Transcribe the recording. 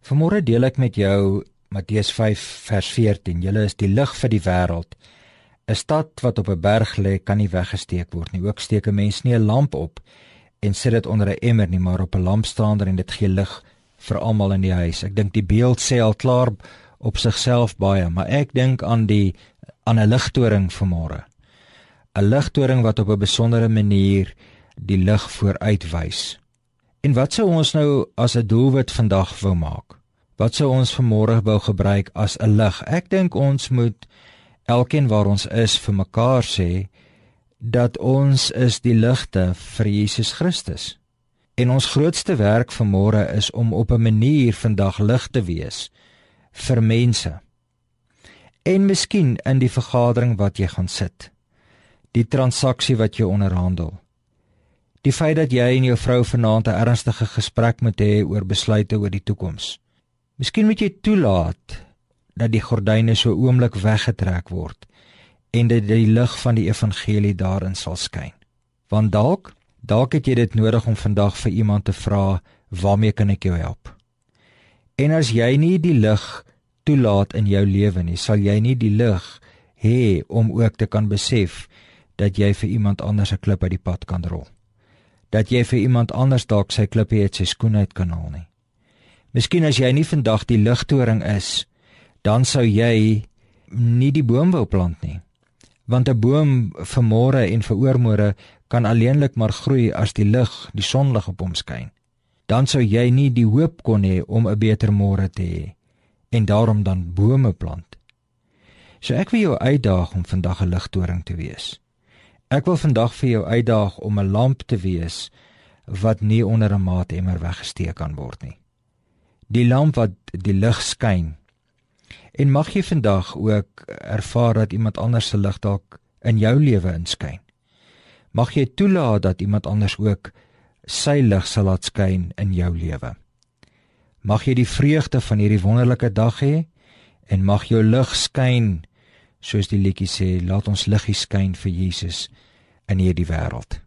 Vanmôre deel ek met jou Matteus 5 vers 14. Julle is die lig vir die wêreld. 'n Stad wat op 'n berg lê, kan nie weggesteek word nie. Ook steek 'n mens nie 'n lamp op en sit dit onder 'n emmer nie, maar op 'n lampstander en dit gee lig vir almal in die huis. Ek dink die beeld sê al klaar op sigself baie, maar ek dink aan die aan 'n ligtoring vanmôre. 'n Ligtoring wat op 'n besondere manier die lig vooruitwys. En wat sou ons nou as 'n doelwit vandag wou maak? Wat sou ons vanmôre wou gebruik as 'n lig? Ek dink ons moet elkeen waar ons is vir mekaar sê dat ons is die ligte vir Jesus Christus. En ons grootste werk vanmôre is om op 'n manier vandag lig te wees vir mense. En miskien in die vergadering wat jy gaan sit. Die transaksie wat jy onderhandel. Die feit dat jy en jou vrou vanaand 'n ernstige gesprek moet hê oor besluite oor die toekoms. Miskien moet jy toelaat dat die gordyne so oomblik weggetrek word en dat die lig van die evangelie daarin sal skyn. Want dalk, dalk het jy dit nodig om vandag vir iemand te vra, "Waarmee kan ek jou help?" En as jy nie die lig toelaat in jou lewe nie, sal jy nie die lig hê om ook te kan besef dat jy vir iemand anders 'n klip uit die pad kan rol. Dat jy vir iemand anders dalk sy klippe uit sy skoen uit kan haal nie. Miskien as jy nie vandag die ligtoring is, dan sou jy nie die boom wou plant nie. Want 'n boom vir môre en vir oormôre kan alleenlik maar groei as die lig, die sonlig op hom skyn dan sou jy nie die hoop kon hê om 'n beter môre te hê en daarom dan bome plant. So ek wil jou uitdaag om vandag 'n ligtoring te wees. Ek wil vandag vir jou uitdaag om 'n lamp te wees wat nie onder 'n maatemmer weggesteek kan word nie. Die lamp wat die lig skyn. En mag jy vandag ook ervaar dat iemand anders se lig dalk in jou lewe inskyn. Mag jy toelaat dat iemand anders ook sy lig sal laat skyn in jou lewe. Mag jy die vreugde van hierdie wonderlike dag hê en mag jou lig skyn soos die liedjie sê, laat ons liggie skyn vir Jesus in hierdie wêreld.